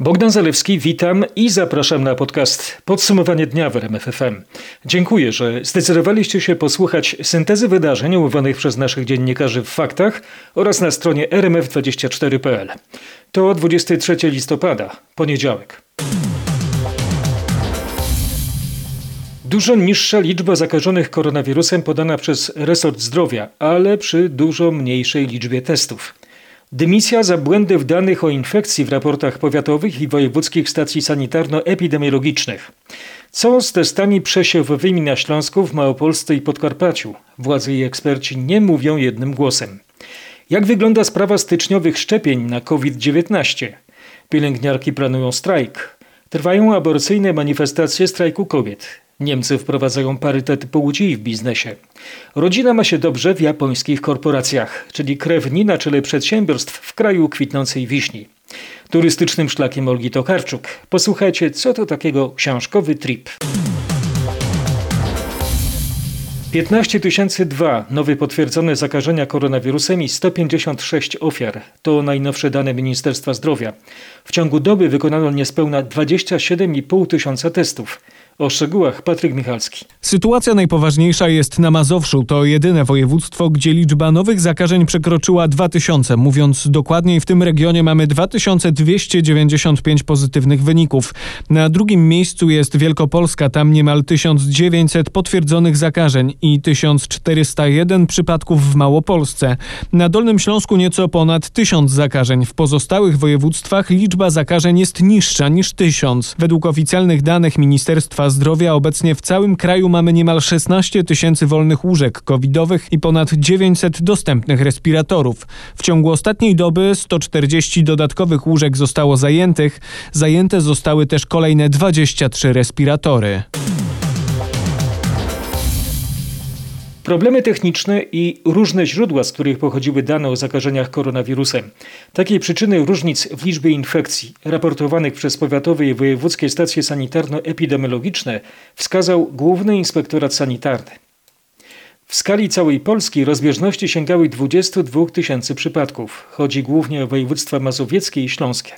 Bogdan Zalewski, witam i zapraszam na podcast Podsumowanie dnia w RMFFM. Dziękuję, że zdecydowaliście się posłuchać syntezy wydarzeń omówionych przez naszych dziennikarzy w faktach oraz na stronie rmf24.pl. To 23 listopada, poniedziałek. Dużo niższa liczba zakażonych koronawirusem podana przez resort zdrowia, ale przy dużo mniejszej liczbie testów. Dymisja za błędy w danych o infekcji w raportach powiatowych i wojewódzkich stacji sanitarno-epidemiologicznych. Co z testami przesiewowymi na Śląsku, w Małopolsce i Podkarpaciu? Władze i eksperci nie mówią jednym głosem. Jak wygląda sprawa styczniowych szczepień na COVID-19? Pielęgniarki planują strajk. Trwają aborcyjne manifestacje strajku kobiet. Niemcy wprowadzają parytet płci w biznesie. Rodzina ma się dobrze w japońskich korporacjach, czyli krewni na czele przedsiębiorstw w kraju kwitnącej wiśni. Turystycznym szlakiem Olgi Tokarczuk. Posłuchajcie, co to takiego książkowy trip. 15 002 nowe potwierdzone zakażenia koronawirusem i 156 ofiar. To najnowsze dane Ministerstwa Zdrowia. W ciągu doby wykonano niespełna 27,5 tysiąca testów. O szczegółach Patryk Michalski. Sytuacja najpoważniejsza jest na Mazowszu. To jedyne województwo, gdzie liczba nowych zakażeń przekroczyła 2000. Mówiąc dokładniej, w tym regionie mamy 2295 pozytywnych wyników. Na drugim miejscu jest Wielkopolska, tam niemal 1900 potwierdzonych zakażeń i 1401 przypadków w Małopolsce. Na Dolnym Śląsku nieco ponad 1000 zakażeń. W pozostałych województwach liczba zakażeń jest niższa niż 1000. Według oficjalnych danych Ministerstwa Zdrowia obecnie w całym kraju mamy niemal 16 tysięcy wolnych łóżek covidowych i ponad 900 dostępnych respiratorów. W ciągu ostatniej doby 140 dodatkowych łóżek zostało zajętych. Zajęte zostały też kolejne 23 respiratory. Problemy techniczne i różne źródła, z których pochodziły dane o zakażeniach koronawirusem. Takiej przyczyny różnic w liczbie infekcji raportowanych przez powiatowe i wojewódzkie stacje sanitarno-epidemiologiczne wskazał Główny Inspektorat Sanitarny. W skali całej Polski rozbieżności sięgały 22 tysięcy przypadków. Chodzi głównie o województwa mazowieckie i śląskie.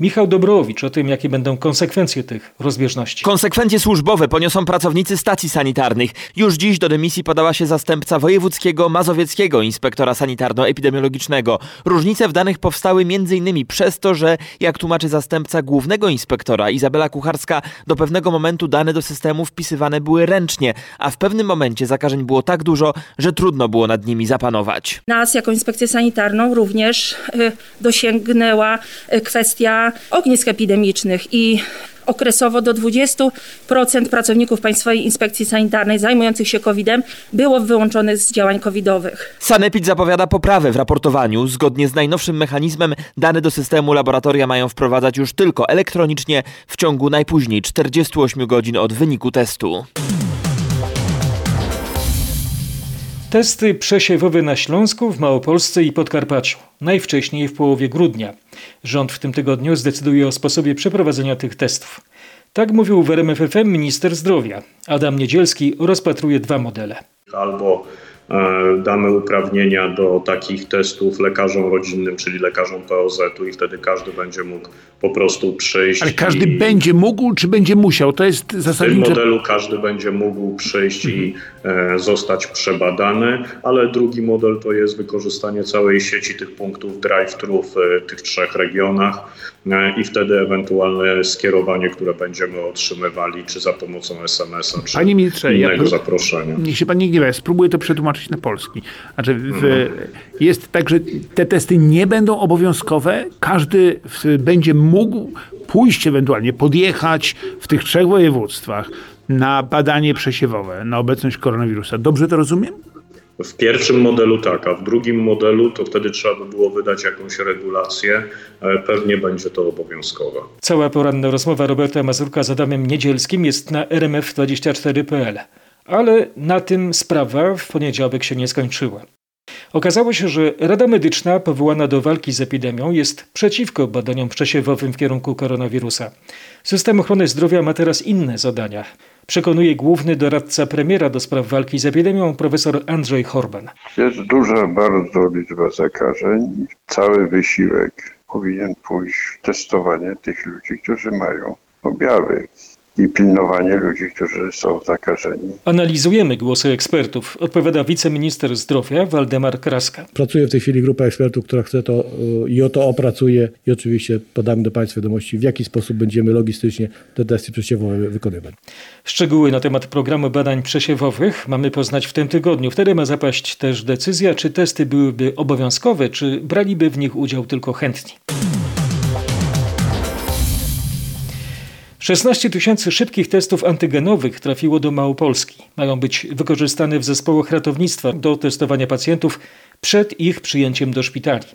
Michał Dobrowicz o tym, jakie będą konsekwencje tych rozbieżności. Konsekwencje służbowe poniosą pracownicy stacji sanitarnych. Już dziś do dymisji podała się zastępca wojewódzkiego mazowieckiego inspektora sanitarno-epidemiologicznego. Różnice w danych powstały m.in. przez to, że, jak tłumaczy zastępca głównego inspektora Izabela Kucharska, do pewnego momentu dane do systemu wpisywane były ręcznie, a w pewnym momencie zakażeń było tak dużo, że trudno było nad nimi zapanować. Nas jako inspekcję sanitarną również y, dosięgnęła y, ognisk epidemicznych i okresowo do 20% pracowników Państwowej Inspekcji Sanitarnej zajmujących się COVID-em było wyłączonych z działań covidowych. Sanepid zapowiada poprawę w raportowaniu. Zgodnie z najnowszym mechanizmem dane do systemu laboratoria mają wprowadzać już tylko elektronicznie w ciągu najpóźniej 48 godzin od wyniku testu. Testy przesiewowe na Śląsku, w Małopolsce i Podkarpaciu. Najwcześniej w połowie grudnia. Rząd w tym tygodniu zdecyduje o sposobie przeprowadzenia tych testów. Tak mówił w RMFFM minister zdrowia. Adam Niedzielski rozpatruje dwa modele. Albo E, damy uprawnienia do takich testów lekarzom rodzinnym, czyli lekarzom POZ-u i wtedy każdy będzie mógł po prostu przyjść. Ale każdy i... będzie mógł, czy będzie musiał? To jest zasadnicze. W tym modelu każdy będzie mógł przyjść mhm. i e, zostać przebadany, ale drugi model to jest wykorzystanie całej sieci tych punktów drive-thru w e, tych trzech regionach e, i wtedy ewentualne skierowanie, które będziemy otrzymywali, czy za pomocą SMS-a, czy Panie ministrze, innego ja, zaproszenia. Niech się pan nie gniewa, spróbuję to przetłumaczyć na polski. Znaczy, w, jest tak, że te testy nie będą obowiązkowe. Każdy będzie mógł pójść ewentualnie, podjechać w tych trzech województwach na badanie przesiewowe na obecność koronawirusa. Dobrze to rozumiem? W pierwszym modelu tak, a w drugim modelu to wtedy trzeba by było wydać jakąś regulację. Pewnie będzie to obowiązkowe. Cała poranna rozmowa Roberta Mazurka z Adamem Niedzielskim jest na rmf24.pl. Ale na tym sprawa w poniedziałek się nie skończyła. Okazało się, że Rada Medyczna powołana do walki z epidemią jest przeciwko badaniom przesiewowym w kierunku koronawirusa. System ochrony zdrowia ma teraz inne zadania. Przekonuje główny doradca premiera do spraw walki z epidemią profesor Andrzej Horban. Jest duża bardzo liczba zakażeń. Cały wysiłek powinien pójść testowanie tych ludzi, którzy mają objawy i pilnowanie ludzi, którzy są zakażeni. Analizujemy głosy ekspertów, odpowiada wiceminister zdrowia Waldemar Kraska. Pracuje w tej chwili grupa ekspertów, która chce to y, i o to opracuje i oczywiście podamy do Państwa wiadomości, w jaki sposób będziemy logistycznie te testy przesiewowe wykonywać. Szczegóły na temat programu badań przesiewowych mamy poznać w tym tygodniu. Wtedy ma zapaść też decyzja, czy testy byłyby obowiązkowe, czy braliby w nich udział tylko chętni. 16 tysięcy szybkich testów antygenowych trafiło do Małopolski. Mają być wykorzystane w zespołach ratownictwa do testowania pacjentów przed ich przyjęciem do szpitali.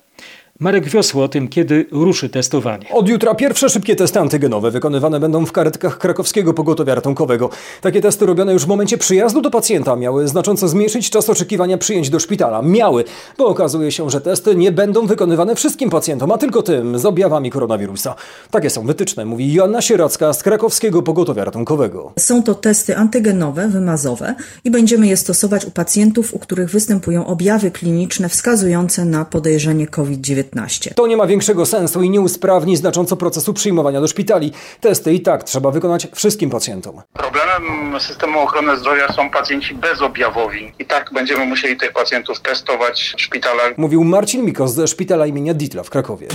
Marek Wiosło o tym, kiedy ruszy testowanie. Od jutra pierwsze szybkie testy antygenowe wykonywane będą w karetkach krakowskiego pogotowia ratunkowego. Takie testy robione już w momencie przyjazdu do pacjenta miały znacząco zmniejszyć czas oczekiwania przyjęć do szpitala. Miały, bo okazuje się, że testy nie będą wykonywane wszystkim pacjentom, a tylko tym z objawami koronawirusa. Takie są wytyczne, mówi Joanna Sieracka z krakowskiego pogotowia ratunkowego. Są to testy antygenowe, wymazowe i będziemy je stosować u pacjentów, u których występują objawy kliniczne wskazujące na podejrzenie COVID-19. To nie ma większego sensu i nie usprawni znacząco procesu przyjmowania do szpitali. Testy i tak trzeba wykonać wszystkim pacjentom. Problemem systemu ochrony zdrowia są pacjenci bezobjawowi. I tak będziemy musieli tych pacjentów testować w szpitalach. Mówił Marcin Mikos ze szpitala imienia Ditla w Krakowie.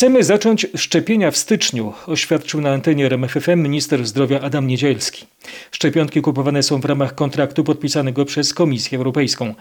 Chcemy zacząć szczepienia w styczniu, oświadczył na antenie RMFFM minister zdrowia Adam Niedzielski. Szczepionki kupowane są w ramach kontraktu podpisanego przez Komisję Europejską.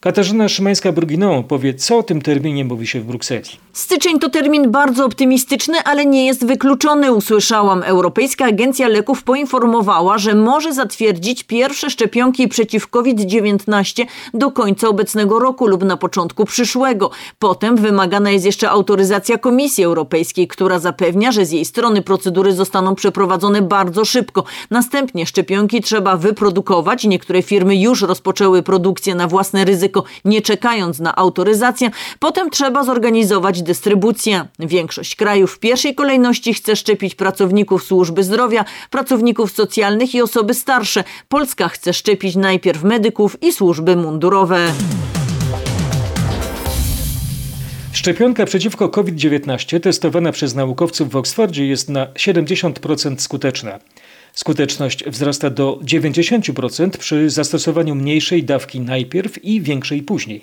Katarzyna Szymańska-Bruginą powie, co o tym terminie mówi się w Brukseli. Styczeń to termin bardzo optymistyczny, ale nie jest wykluczony, usłyszałam. Europejska Agencja Leków poinformowała, że może zatwierdzić pierwsze szczepionki przeciw COVID-19 do końca obecnego roku lub na początku przyszłego. Potem wymagana jest jeszcze autoryzacja Komisji Europejskiej, która zapewnia, że z jej strony procedury zostaną przeprowadzone bardzo szybko. Następnie szczepionki trzeba wyprodukować. Niektóre firmy już rozpoczęły produkcję na własne ryzyko nie czekając na autoryzację. Potem trzeba zorganizować dystrybucję. Większość krajów w pierwszej kolejności chce szczepić pracowników służby zdrowia, pracowników socjalnych i osoby starsze. Polska chce szczepić najpierw medyków i służby mundurowe. Szczepionka przeciwko COVID-19 testowana przez naukowców w Oksfordzie jest na 70% skuteczna. Skuteczność wzrasta do 90% przy zastosowaniu mniejszej dawki najpierw i większej później.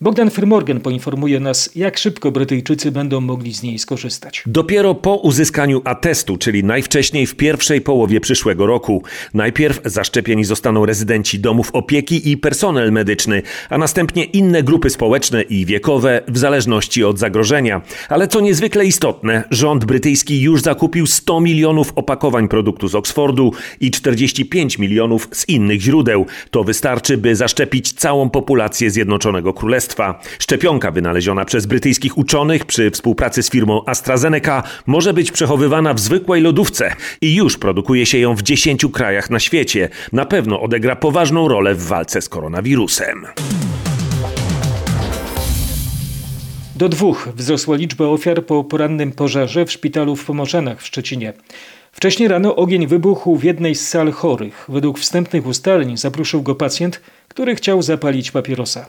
Bogdan Frymorgan poinformuje nas, jak szybko Brytyjczycy będą mogli z niej skorzystać. Dopiero po uzyskaniu atestu, czyli najwcześniej w pierwszej połowie przyszłego roku. Najpierw zaszczepieni zostaną rezydenci domów opieki i personel medyczny, a następnie inne grupy społeczne i wiekowe w zależności od zagrożenia. Ale co niezwykle istotne, rząd brytyjski już zakupił 100 milionów opakowań produktu z Oksfordu i 45 milionów z innych źródeł. To wystarczy, by zaszczepić całą populację Zjednoczonego Królestwa. Szczepionka wynaleziona przez brytyjskich uczonych przy współpracy z firmą AstraZeneca może być przechowywana w zwykłej lodówce i już produkuje się ją w 10 krajach na świecie. Na pewno odegra poważną rolę w walce z koronawirusem. Do dwóch wzrosła liczba ofiar po porannym pożarze w szpitalu w Pomorzanach w Szczecinie. Wcześniej rano ogień wybuchł w jednej z sal chorych. Według wstępnych ustaleń zapruszył go pacjent, który chciał zapalić papierosa.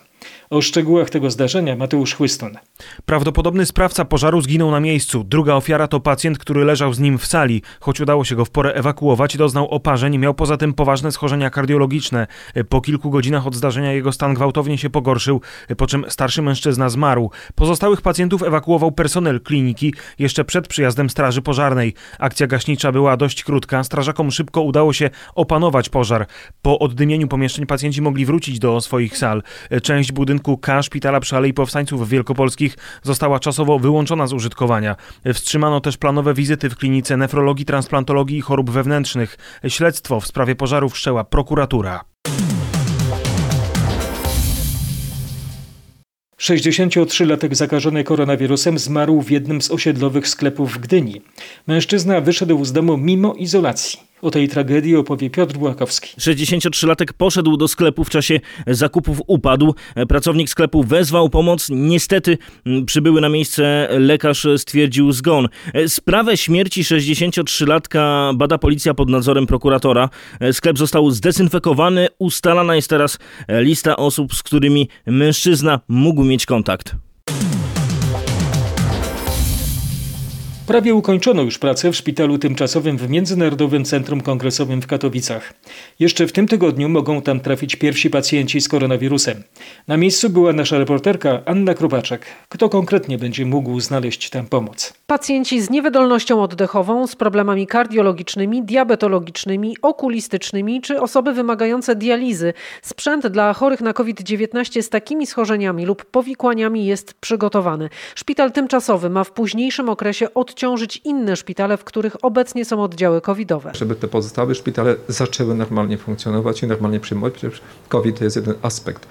O szczegółach tego zdarzenia Mateusz Chłyston. Prawdopodobny sprawca pożaru zginął na miejscu. Druga ofiara to pacjent, który leżał z nim w sali. Choć udało się go w porę ewakuować, doznał oparzeń, miał poza tym poważne schorzenia kardiologiczne. Po kilku godzinach od zdarzenia jego stan gwałtownie się pogorszył, po czym starszy mężczyzna zmarł. Pozostałych pacjentów ewakuował personel kliniki jeszcze przed przyjazdem straży pożarnej. Akcja gaśnicza była dość krótka. Strażakom szybko udało się opanować pożar. Po oddymieniu pomieszczeń pacjenci mogli wrócić do swoich sal. Część budynku K szpitala przy Alei Powstańców Wielkopolskich została czasowo wyłączona z użytkowania. Wstrzymano też planowe wizyty w klinice nefrologii, transplantologii i chorób wewnętrznych. Śledztwo w sprawie pożaru wszczęła prokuratura. 63-latek zakażony koronawirusem zmarł w jednym z osiedlowych sklepów w Gdyni. Mężczyzna wyszedł z domu mimo izolacji. O tej tragedii opowie Piotr Błakowski. 63-latek poszedł do sklepu w czasie zakupów, upadł. Pracownik sklepu wezwał pomoc. Niestety mm, przybyły na miejsce lekarz stwierdził zgon. Sprawę śmierci 63-latka bada policja pod nadzorem prokuratora. Sklep został zdezynfekowany. Ustalana jest teraz lista osób, z którymi mężczyzna mógł mieć kontakt. Prawie ukończono już pracę w szpitalu tymczasowym w Międzynarodowym Centrum Kongresowym w Katowicach. Jeszcze w tym tygodniu mogą tam trafić pierwsi pacjenci z koronawirusem. Na miejscu była nasza reporterka Anna Krobaczek. Kto konkretnie będzie mógł znaleźć tam pomoc? Pacjenci z niewydolnością oddechową, z problemami kardiologicznymi, diabetologicznymi, okulistycznymi czy osoby wymagające dializy. Sprzęt dla chorych na COVID-19 z takimi schorzeniami lub powikłaniami jest przygotowany. Szpital tymczasowy ma w późniejszym okresie odciążyć inne szpitale, w których obecnie są oddziały covidowe. Żeby te pozostałe szpitale zaczęły normalnie funkcjonować i normalnie przyjmować, przecież COVID to jest jeden aspekt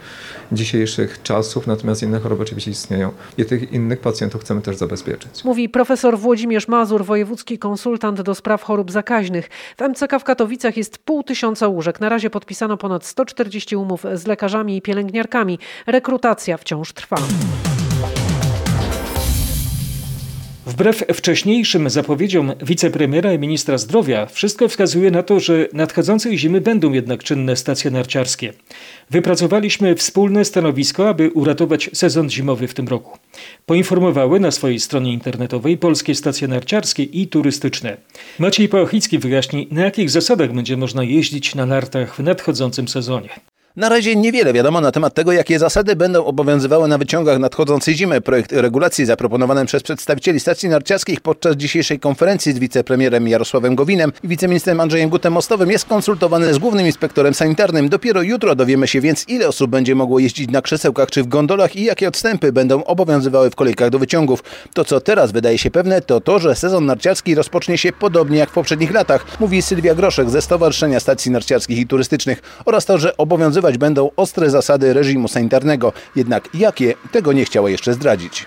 dzisiejszych czasów, natomiast inne choroby oczywiście istnieją i tych innych pacjentów chcemy też zabezpieczyć. Mówi profesor Włodzimierz Mazur, wojewódzki konsultant do spraw chorób zakaźnych. W MCK w Katowicach jest pół tysiąca łóżek. Na razie podpisano ponad 140 umów z lekarzami i pielęgniarkami. Rekrutacja wciąż trwa. Wbrew wcześniejszym zapowiedziom wicepremiera i ministra zdrowia, wszystko wskazuje na to, że nadchodzącej zimy będą jednak czynne stacje narciarskie. Wypracowaliśmy wspólne stanowisko, aby uratować sezon zimowy w tym roku. Poinformowały na swojej stronie internetowej polskie stacje narciarskie i turystyczne. Maciej Pałachicki wyjaśni, na jakich zasadach będzie można jeździć na nartach w nadchodzącym sezonie. Na razie niewiele wiadomo na temat tego, jakie zasady będą obowiązywały na wyciągach nadchodzącej zimy. Projekt regulacji zaproponowany przez przedstawicieli stacji narciarskich podczas dzisiejszej konferencji z wicepremierem Jarosławem Gowinem i wiceministrem Andrzejem Gutem-Mostowym jest konsultowany z głównym inspektorem sanitarnym. Dopiero jutro dowiemy się więc, ile osób będzie mogło jeździć na krzesełkach czy w gondolach i jakie odstępy będą obowiązywały w kolejkach do wyciągów. To, co teraz wydaje się pewne, to to, że sezon narciarski rozpocznie się podobnie jak w poprzednich latach, mówi Sylwia Groszek ze Stowarzyszenia Stacji Narciarskich i Turystycznych oraz to, że obowiązywać będą ostre zasady reżimu sanitarnego. Jednak jakie, tego nie chciała jeszcze zdradzić.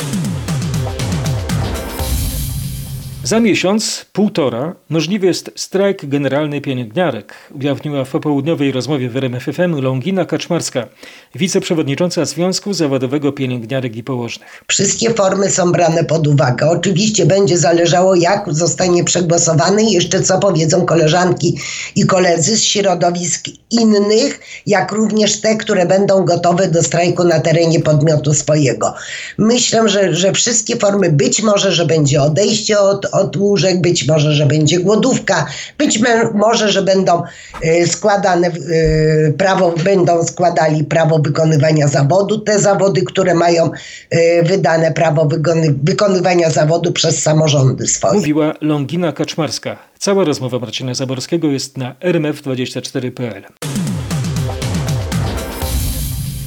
Za miesiąc, półtora, możliwy jest strajk generalny pielęgniarek, ujawniła w popołudniowej rozmowie w RMFFM Longina Kaczmarska, wiceprzewodnicząca Związku Zawodowego Pielęgniarek i Położnych. Wszystkie formy są brane pod uwagę. Oczywiście będzie zależało, jak zostanie przegłosowany i jeszcze co powiedzą koleżanki i koledzy z środowisk innych, jak również te, które będą gotowe do strajku na terenie podmiotu swojego. Myślę, że, że wszystkie formy, być może, że będzie odejście od, od łóżek, być może, że będzie głodówka, być może, że będą y, składane y, prawo, będą składali prawo wykonywania zawodu, te zawody, które mają y, wydane prawo wykony, wykonywania zawodu przez samorządy swoje. Mówiła Longina Kaczmarska. Cała rozmowa Marcina Zaborskiego jest na rmf24.pl.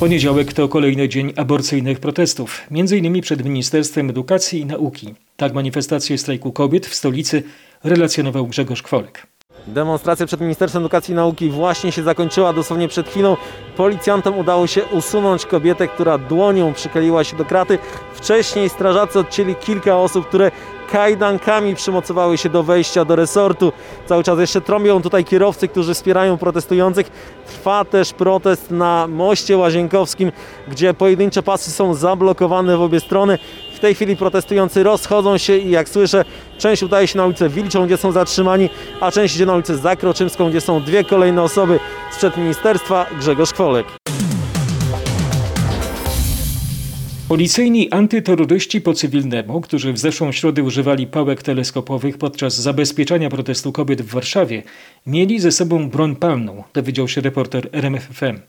Poniedziałek to kolejny dzień aborcyjnych protestów, m.in. przed Ministerstwem Edukacji i Nauki. Tak manifestację strajku kobiet w stolicy relacjonował Grzegorz Kwolek. Demonstracja przed Ministerstwem Edukacji i Nauki właśnie się zakończyła dosłownie przed chwilą. Policjantom udało się usunąć kobietę, która dłonią przykleiła się do kraty. Wcześniej strażacy odcięli kilka osób, które kajdankami przymocowały się do wejścia do resortu. Cały czas jeszcze trąbią tutaj kierowcy, którzy wspierają protestujących. Trwa też protest na moście łazienkowskim, gdzie pojedyncze pasy są zablokowane w obie strony. W tej chwili protestujący rozchodzą się i jak słyszę, część udaje się na ulicę Wilczą, gdzie są zatrzymani, a część idzie na ulicę Zakroczymską, gdzie są dwie kolejne osoby sprzed ministerstwa. Grzegorz Kwolek. Policyjni antyterroryści po cywilnemu, którzy w zeszłą środę używali pałek teleskopowych podczas zabezpieczania protestu kobiet w Warszawie, mieli ze sobą broń palną, dowiedział się reporter RMFFM.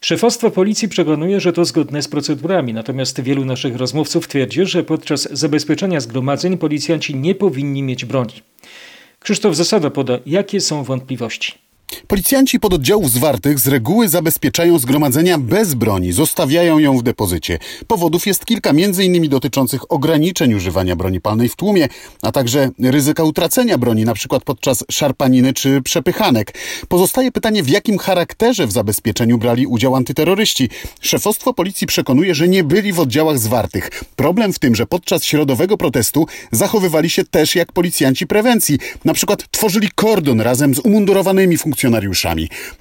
Szefostwo policji przekonuje, że to zgodne z procedurami, natomiast wielu naszych rozmówców twierdzi, że podczas zabezpieczania zgromadzeń policjanci nie powinni mieć broni. Krzysztof Zasada poda, jakie są wątpliwości. Policjanci pododdziałów zwartych z reguły zabezpieczają zgromadzenia bez broni, zostawiają ją w depozycie. Powodów jest kilka, innymi dotyczących ograniczeń używania broni palnej w tłumie, a także ryzyka utracenia broni, przykład podczas szarpaniny czy przepychanek. Pozostaje pytanie, w jakim charakterze w zabezpieczeniu brali udział antyterroryści. Szefostwo policji przekonuje, że nie byli w oddziałach zwartych. Problem w tym, że podczas środowego protestu zachowywali się też jak policjanci prewencji. Na przykład tworzyli kordon razem z umundurowanymi funkcjonariuszami.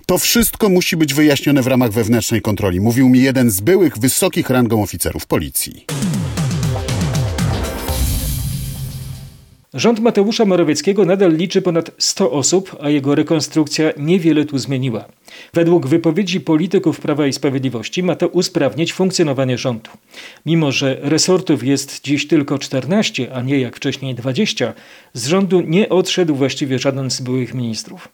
To wszystko musi być wyjaśnione w ramach wewnętrznej kontroli, mówił mi jeden z byłych wysokich rangą oficerów policji. Rząd Mateusza Morawieckiego nadal liczy ponad 100 osób, a jego rekonstrukcja niewiele tu zmieniła. Według wypowiedzi polityków Prawa i Sprawiedliwości ma to usprawnić funkcjonowanie rządu. Mimo, że resortów jest dziś tylko 14, a nie jak wcześniej 20, z rządu nie odszedł właściwie żaden z byłych ministrów.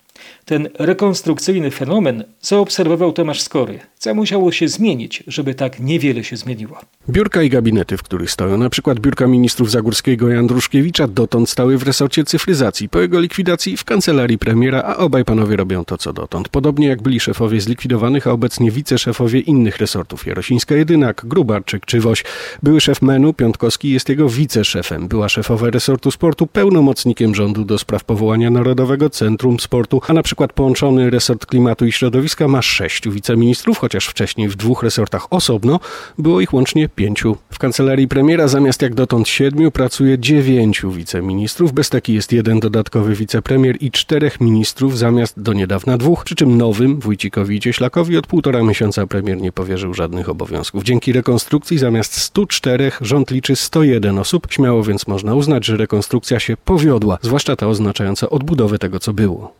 Ten rekonstrukcyjny fenomen zaobserwował Tomasz Skory, co musiało się zmienić, żeby tak niewiele się zmieniło. Biurka i gabinety, w których stoją, na przykład biurka ministrów Zagórskiego i Andruszkiewicza, dotąd stały w resorcie cyfryzacji. Po jego likwidacji w kancelarii premiera, a obaj panowie robią to co dotąd. Podobnie jak byli szefowie zlikwidowanych, a obecnie wiceszefowie innych resortów. Jarosińska Jedynak, Grubarczyk czy Woś. Były szef menu, Piątkowski jest jego wiceszefem. Była szefowa resortu sportu, pełnomocnikiem rządu do spraw powołania Narodowego Centrum Sportu, a na przykład połączony resort klimatu i środowiska ma sześciu wiceministrów, chociaż wcześniej w dwóch resortach osobno było ich łącznie pięciu. W kancelarii premiera zamiast jak dotąd siedmiu pracuje dziewięciu wiceministrów. Bez taki jest jeden dodatkowy wicepremier i czterech ministrów zamiast do niedawna dwóch, przy czym nowym Wójcikowi i Cieślakowi od półtora miesiąca premier nie powierzył żadnych obowiązków. Dzięki rekonstrukcji zamiast 104 rząd liczy 101 osób. Śmiało więc można uznać, że rekonstrukcja się powiodła, zwłaszcza ta oznaczająca odbudowę tego, co było.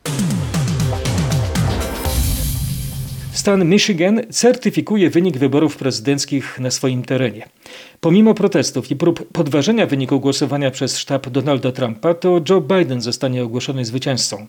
Stan Michigan certyfikuje wynik wyborów prezydenckich na swoim terenie. Pomimo protestów i prób podważenia wyniku głosowania przez sztab Donalda Trumpa, to Joe Biden zostanie ogłoszony zwycięzcą.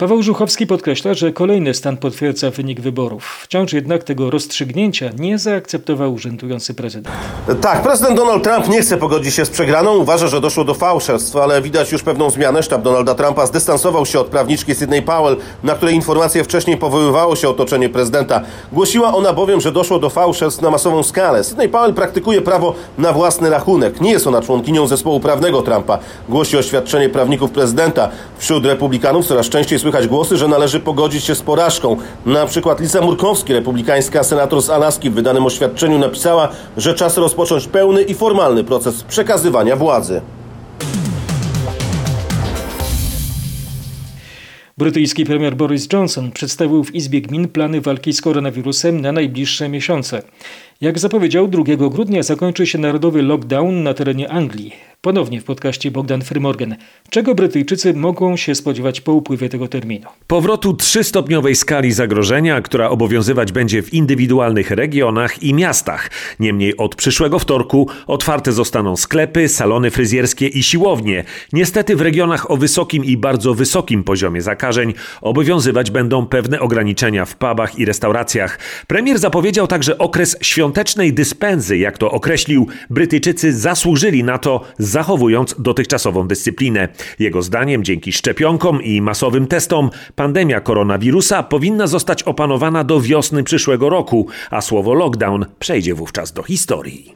Paweł Żuchowski podkreśla, że kolejny stan potwierdza wynik wyborów. Wciąż jednak tego rozstrzygnięcia nie zaakceptował urzędujący prezydent. Tak, prezydent Donald Trump nie chce pogodzić się z przegraną. Uważa, że doszło do fałszerstw, ale widać już pewną zmianę. Sztab Donalda Trumpa zdystansował się od prawniczki Sydney Powell, na której informacje wcześniej powoływało się otoczenie prezydenta. Głosiła ona bowiem, że doszło do fałszerstw na masową skalę. Sydney Powell praktykuje prawo na własny rachunek. Nie jest ona członkinią zespołu prawnego Trumpa. Głosi oświadczenie prawników prezydenta. Wśród republikanów coraz częściej głosy, że należy pogodzić się z porażką. Na przykład Lisa Murkowski, republikańska senator z Alaski w wydanym oświadczeniu napisała, że czas rozpocząć pełny i formalny proces przekazywania władzy. Brytyjski premier Boris Johnson przedstawił w Izbie Gmin plany walki z koronawirusem na najbliższe miesiące. Jak zapowiedział, 2 grudnia zakończy się narodowy lockdown na terenie Anglii. Ponownie w podcaście Bogdan Frymorgan. Czego Brytyjczycy mogą się spodziewać po upływie tego terminu? Powrotu trzystopniowej skali zagrożenia, która obowiązywać będzie w indywidualnych regionach i miastach. Niemniej od przyszłego wtorku otwarte zostaną sklepy, salony fryzjerskie i siłownie. Niestety w regionach o wysokim i bardzo wysokim poziomie zakażeń obowiązywać będą pewne ograniczenia w pubach i restauracjach. Premier zapowiedział także okres świątecznej dyspensy, jak to określił. Brytyjczycy zasłużyli na to, zachowując dotychczasową dyscyplinę. Jego zdaniem dzięki szczepionkom i masowym testom pandemia koronawirusa powinna zostać opanowana do wiosny przyszłego roku, a słowo lockdown przejdzie wówczas do historii.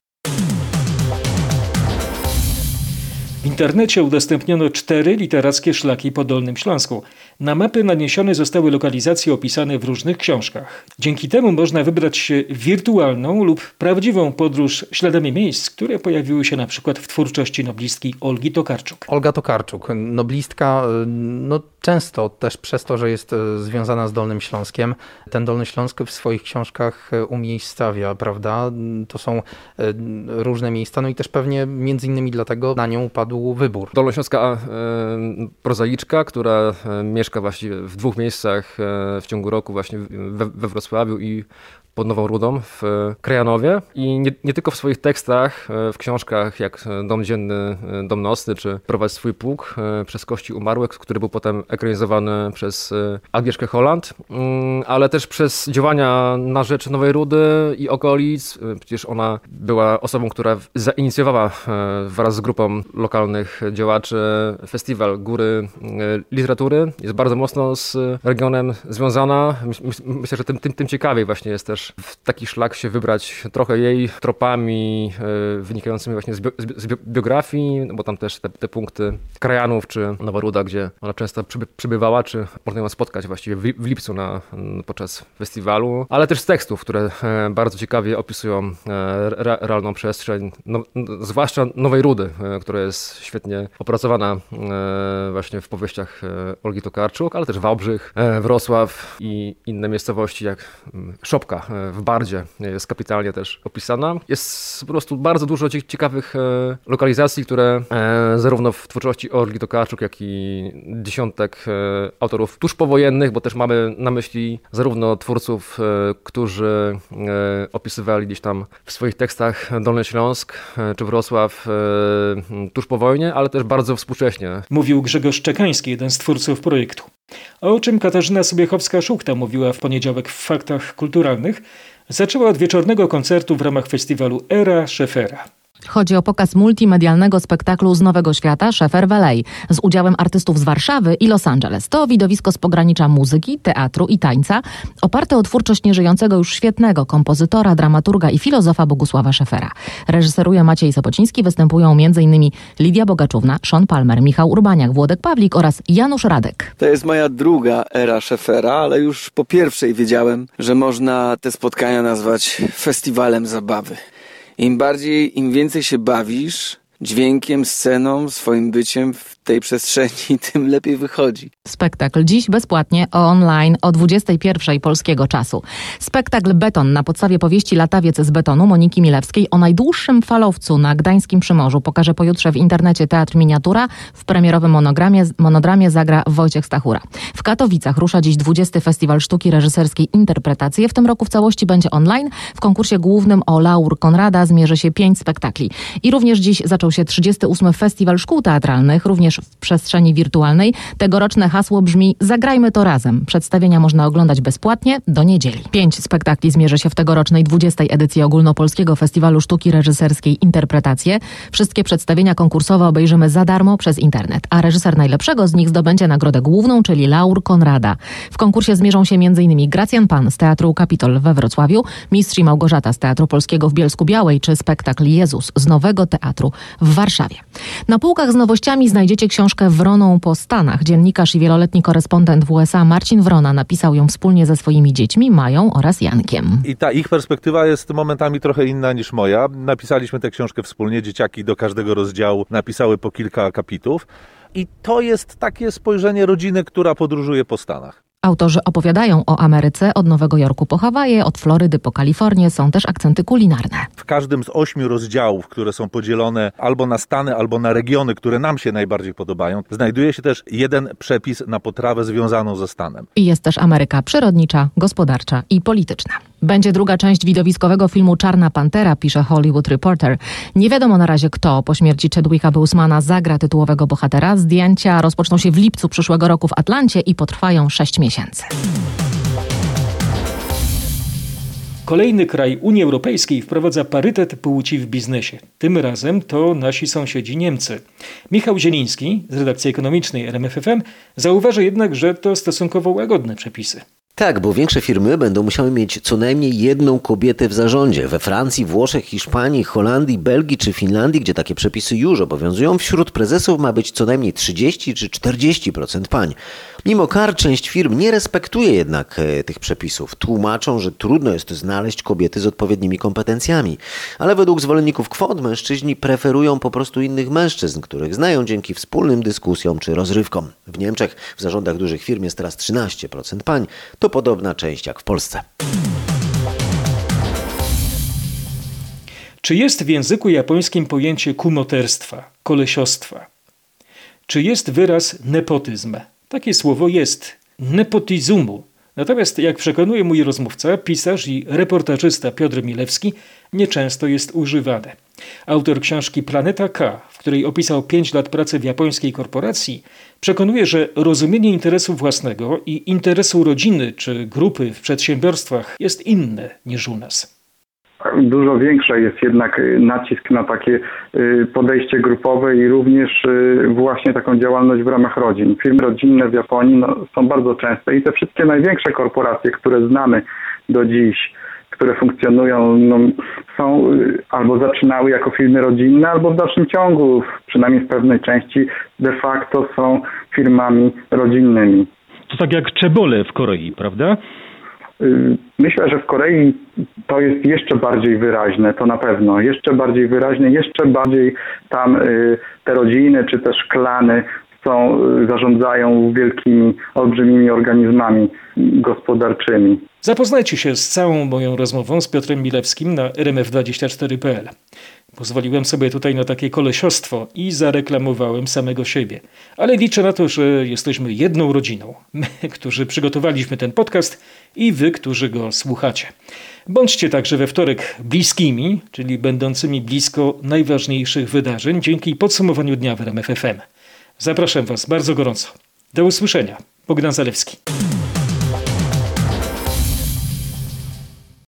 W internecie udostępniono cztery literackie szlaki po Dolnym Śląsku. Na mapy naniesione zostały lokalizacje opisane w różnych książkach. Dzięki temu można wybrać się w wirtualną lub prawdziwą podróż śladami miejsc, które pojawiły się na przykład w twórczości noblistki Olgi Tokarczuk. Olga Tokarczuk, noblistka, no często też przez to, że jest związana z Dolnym Śląskiem, ten Dolny Śląsk w swoich książkach umiejscawia, prawda? To są różne miejsca, no i też pewnie między innymi dlatego na nią padł wybór. Dolnośląska e, prozaiczka, która mieszka właściwie w dwóch miejscach w ciągu roku, właśnie we, we Wrocławiu i pod Nową Rudą w Krajanowie i nie, nie tylko w swoich tekstach, w książkach jak Dom Dzienny, Dom Nocny czy Prowadź swój pług przez kości umarłych, który był potem ekranizowany przez Agnieszkę Holland, mm, ale też przez działania na rzecz Nowej Rudy i okolic. Przecież ona była osobą, która zainicjowała wraz z grupą lokalnych działaczy festiwal Góry Literatury. Jest bardzo mocno z regionem związana. Myślę, że tym, tym, tym ciekawiej właśnie jest też w taki szlak się wybrać trochę jej tropami wynikającymi właśnie z, bio, z biografii, bo tam też te, te punkty krajanów czy Nowa Ruda, gdzie ona często przybywała, czy można ją spotkać właściwie w, w lipcu na, podczas festiwalu, ale też z tekstów, które bardzo ciekawie opisują re, realną przestrzeń, no, zwłaszcza Nowej Rudy, która jest świetnie opracowana właśnie w powieściach Olgi Tokarczuk, ale też Wałbrzych, Wrocław i inne miejscowości jak Szopka w Bardzie jest kapitalnie też opisana. Jest po prostu bardzo dużo ciekawych lokalizacji, które zarówno w twórczości Olgi Tokarczuk, jak i dziesiątek autorów tuż powojennych, bo też mamy na myśli zarówno twórców, którzy opisywali gdzieś tam w swoich tekstach Dolny Śląsk czy Wrocław tuż po wojnie, ale też bardzo współcześnie. Mówił Grzegorz Czekański, jeden z twórców projektu. O czym Katarzyna Sobiechowska-Szukta mówiła w poniedziałek w Faktach Kulturalnych, zaczęła od wieczornego koncertu w ramach festiwalu Era Szefera. Chodzi o pokaz multimedialnego spektaklu z Nowego Świata Szefer Valley z udziałem artystów z Warszawy i Los Angeles. To widowisko z pogranicza muzyki, teatru i tańca, oparte o twórczość nieżyjącego już świetnego kompozytora, dramaturga i filozofa Bogusława Szefera. Reżyseruje Maciej Sobociński, występują m.in. Lidia Bogaczówna, Sean Palmer, Michał Urbaniak, Włodek Pawlik oraz Janusz Radek. To jest moja druga era Szefera, ale już po pierwszej wiedziałem, że można te spotkania nazwać festiwalem zabawy. Im bardziej, im więcej się bawisz dźwiękiem, sceną, swoim byciem tej przestrzeni, tym lepiej wychodzi. Spektakl dziś bezpłatnie online o 21 polskiego czasu. Spektakl Beton na podstawie powieści Latawiec z betonu Moniki Milewskiej o najdłuższym falowcu na Gdańskim Przymorzu pokaże pojutrze w internecie Teatr Miniatura. W premierowym monogramie, monodramie zagra Wojciech Stachura. W Katowicach rusza dziś 20. Festiwal Sztuki Reżyserskiej Interpretacje. W tym roku w całości będzie online. W konkursie głównym o Laur Konrada zmierzy się pięć spektakli. I również dziś zaczął się 38. Festiwal Szkół Teatralnych, również w przestrzeni wirtualnej. Tegoroczne hasło brzmi Zagrajmy to razem. Przedstawienia można oglądać bezpłatnie do niedzieli. Pięć spektakli zmierzy się w tegorocznej 20. edycji Ogólnopolskiego Festiwalu Sztuki Reżyserskiej Interpretacje. Wszystkie przedstawienia konkursowe obejrzymy za darmo przez internet, a reżyser najlepszego z nich zdobędzie nagrodę główną, czyli Laur Konrada. W konkursie zmierzą się m.in. Gracjan Pan z Teatru Kapitol we Wrocławiu, Mistrz i Małgorzata z Teatru Polskiego w Bielsku Białej, czy spektakl Jezus z Nowego Teatru w Warszawie. Na półkach z nowościami znajdziecie książkę Wroną po Stanach. Dziennikarz i wieloletni korespondent w USA Marcin Wrona napisał ją wspólnie ze swoimi dziećmi Mają oraz Jankiem. I ta ich perspektywa jest momentami trochę inna niż moja. Napisaliśmy tę książkę wspólnie, dzieciaki do każdego rozdziału napisały po kilka akapitów. I to jest takie spojrzenie rodziny, która podróżuje po Stanach. Autorzy opowiadają o Ameryce od Nowego Jorku po Hawaje, od Florydy po Kalifornię. Są też akcenty kulinarne. W każdym z ośmiu rozdziałów, które są podzielone albo na stany, albo na regiony, które nam się najbardziej podobają, znajduje się też jeden przepis na potrawę związaną ze stanem. I jest też Ameryka przyrodnicza, gospodarcza i polityczna. Będzie druga część widowiskowego filmu Czarna Pantera, pisze Hollywood Reporter. Nie wiadomo na razie kto po śmierci Chadwicka Bosemana zagra tytułowego bohatera. Zdjęcia rozpoczną się w lipcu przyszłego roku w Atlancie i potrwają sześć miesięcy. Kolejny kraj Unii Europejskiej wprowadza parytet płci w biznesie. Tym razem to nasi sąsiedzi Niemcy. Michał Zieliński z redakcji ekonomicznej RMFFM zauważa jednak, że to stosunkowo łagodne przepisy. Tak, bo większe firmy będą musiały mieć co najmniej jedną kobietę w zarządzie. We Francji, Włoszech, Hiszpanii, Holandii, Belgii czy Finlandii, gdzie takie przepisy już obowiązują, wśród prezesów ma być co najmniej 30 czy 40% pań. Mimo kar część firm nie respektuje jednak e, tych przepisów. Tłumaczą, że trudno jest znaleźć kobiety z odpowiednimi kompetencjami. Ale według zwolenników kwot mężczyźni preferują po prostu innych mężczyzn, których znają dzięki wspólnym dyskusjom czy rozrywkom. W Niemczech w zarządach dużych firm jest teraz 13% pań. To podobna część jak w Polsce. Czy jest w języku japońskim pojęcie kumoterstwa, kolesiostwa? Czy jest wyraz nepotyzm? Takie słowo jest nepotizumu Natomiast, jak przekonuje mój rozmówca, pisarz i reportażysta Piotr Milewski, nieczęsto jest używane. Autor książki Planeta K, w której opisał 5 lat pracy w japońskiej korporacji, przekonuje, że rozumienie interesu własnego i interesu rodziny czy grupy w przedsiębiorstwach jest inne niż u nas dużo większy jest jednak nacisk na takie y, podejście grupowe i również y, właśnie taką działalność w ramach rodzin. Firmy rodzinne w Japonii no, są bardzo częste i te wszystkie największe korporacje, które znamy do dziś, które funkcjonują, no, są y, albo zaczynały jako firmy rodzinne, albo w dalszym ciągu, przynajmniej w pewnej części, de facto są firmami rodzinnymi. To tak jak czebole w Korei, prawda? Y, myślę, że w Korei to jest jeszcze bardziej wyraźne, to na pewno. Jeszcze bardziej wyraźne, jeszcze bardziej tam y, te rodziny czy też klany są, y, zarządzają wielkimi, olbrzymimi organizmami gospodarczymi. Zapoznajcie się z całą moją rozmową z Piotrem Milewskim na rmf24.pl. Pozwoliłem sobie tutaj na takie kolesiostwo i zareklamowałem samego siebie. Ale liczę na to, że jesteśmy jedną rodziną. My, którzy przygotowaliśmy ten podcast i wy, którzy go słuchacie. Bądźcie także we wtorek bliskimi, czyli będącymi blisko najważniejszych wydarzeń dzięki podsumowaniu dnia w RMF FM. Zapraszam Was bardzo gorąco. Do usłyszenia. Bogdan Zalewski.